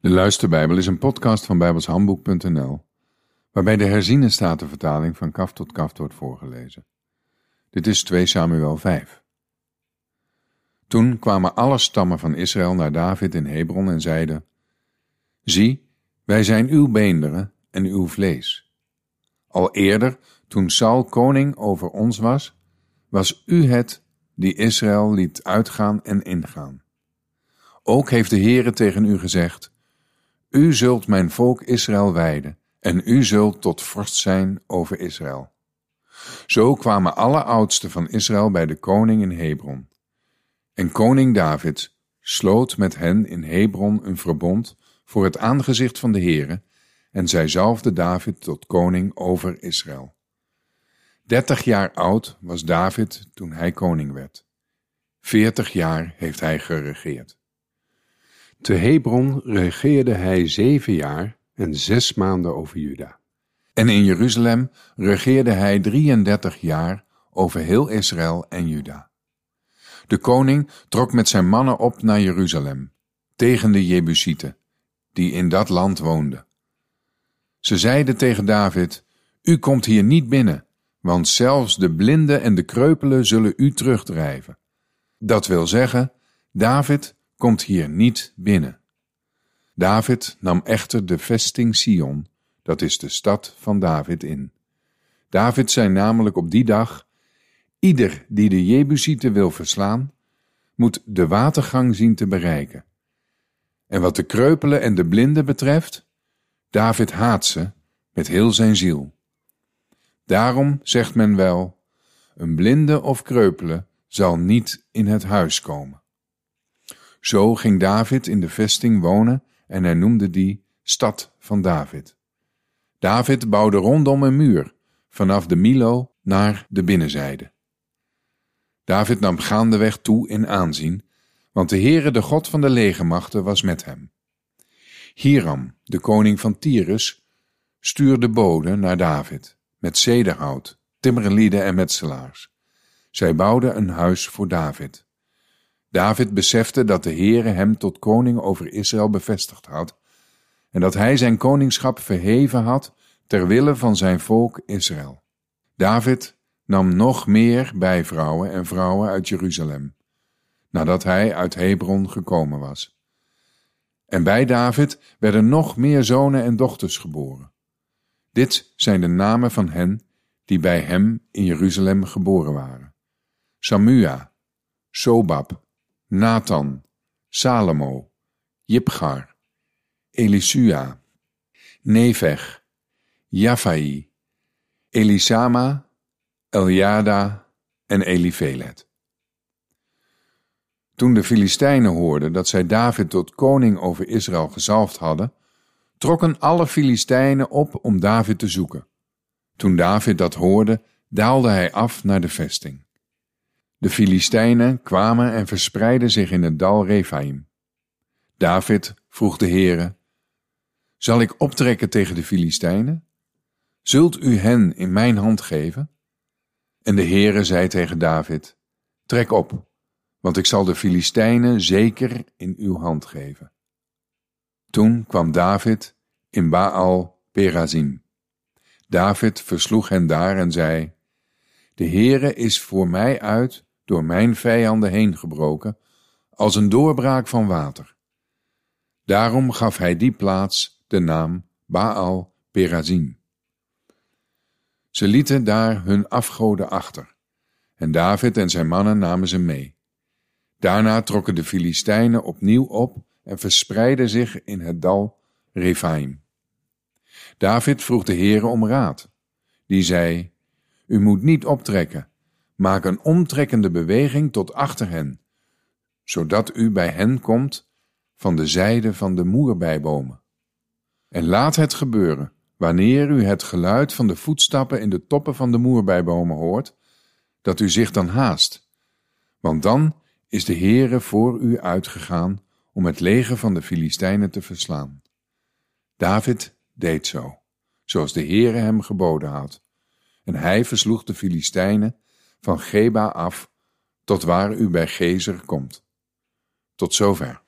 De Luisterbijbel is een podcast van bijbelshandboek.nl, waarbij de herziene statenvertaling van kaf tot kaf wordt voorgelezen. Dit is 2 Samuel 5. Toen kwamen alle stammen van Israël naar David in Hebron en zeiden: Zie, wij zijn uw beenderen en uw vlees. Al eerder, toen Saul koning over ons was, was u het die Israël liet uitgaan en ingaan. Ook heeft de Heere tegen u gezegd: U zult mijn volk Israël wijden, en u zult tot vorst zijn over Israël. Zo kwamen alle oudsten van Israël bij de koning in Hebron. En koning David sloot met hen in Hebron een verbond voor het aangezicht van de Heere, en zij zalfde David tot koning over Israël. Dertig jaar oud was David toen hij koning werd. Veertig jaar heeft hij geregeerd. Te Hebron regeerde hij zeven jaar en zes maanden over Juda. En in Jeruzalem regeerde hij 33 jaar over heel Israël en Juda. De koning trok met zijn mannen op naar Jeruzalem, tegen de Jebusieten, die in dat land woonden. Ze zeiden tegen David, U komt hier niet binnen, want zelfs de blinden en de kreupelen zullen u terugdrijven. Dat wil zeggen, David komt hier niet binnen. David nam echter de vesting Sion, dat is de stad van David, in. David zei namelijk op die dag: Ieder die de Jebusieten wil verslaan, moet de watergang zien te bereiken. En wat de kreupelen en de blinden betreft, David haat ze met heel zijn ziel. Daarom zegt men wel: een blinde of kreupele zal niet in het huis komen. Zo ging David in de vesting wonen en hij noemde die Stad van David. David bouwde rondom een muur, vanaf de Milo naar de binnenzijde. David nam gaandeweg toe in aanzien, want de Heere, de God van de legermachten, was met hem. Hiram, de koning van Tyrus, stuurde boden naar David, met zederhout, timmerlieden en metselaars. Zij bouwden een huis voor David. David besefte dat de Heere hem tot koning over Israël bevestigd had en dat hij zijn koningschap verheven had ter wille van zijn volk Israël. David nam nog meer bijvrouwen en vrouwen uit Jeruzalem, nadat hij uit Hebron gekomen was. En bij David werden nog meer zonen en dochters geboren. Dit zijn de namen van hen die bij hem in Jeruzalem geboren waren. Samua, Sobab, Nathan, Salomo, Jipgar, Elisua, Neveg, Jafai, Elisama, Eljada en Elifelet. Toen de Filistijnen hoorden dat zij David tot koning over Israël gezalfd hadden, trokken alle Filistijnen op om David te zoeken. Toen David dat hoorde, daalde hij af naar de vesting. De Filistijnen kwamen en verspreidden zich in het dal Rephaim. David vroeg de Heere, Zal ik optrekken tegen de Filistijnen? Zult u hen in mijn hand geven? En de Heere zei tegen David, Trek op, want ik zal de Filistijnen zeker in uw hand geven. Toen kwam David in Baal Perazim. David versloeg hen daar en zei, De Heere is voor mij uit door mijn vijanden heen gebroken, als een doorbraak van water. Daarom gaf hij die plaats de naam Baal Perazim. Ze lieten daar hun afgoden achter, en David en zijn mannen namen ze mee. Daarna trokken de Filistijnen opnieuw op en verspreidden zich in het dal Rephaim. David vroeg de Heere om raad. Die zei, U moet niet optrekken, maak een omtrekkende beweging tot achter hen, zodat u bij hen komt van de zijde van de moerbijbomen. En laat het gebeuren, wanneer u het geluid van de voetstappen in de toppen van de moerbijbomen hoort, dat u zich dan haast, want dan is de Heere voor u uitgegaan om het leger van de Filistijnen te verslaan. David deed zo, zoals de Heere hem geboden had, en hij versloeg de Filistijnen van Geba af tot waar u bij Gezer komt. Tot zover.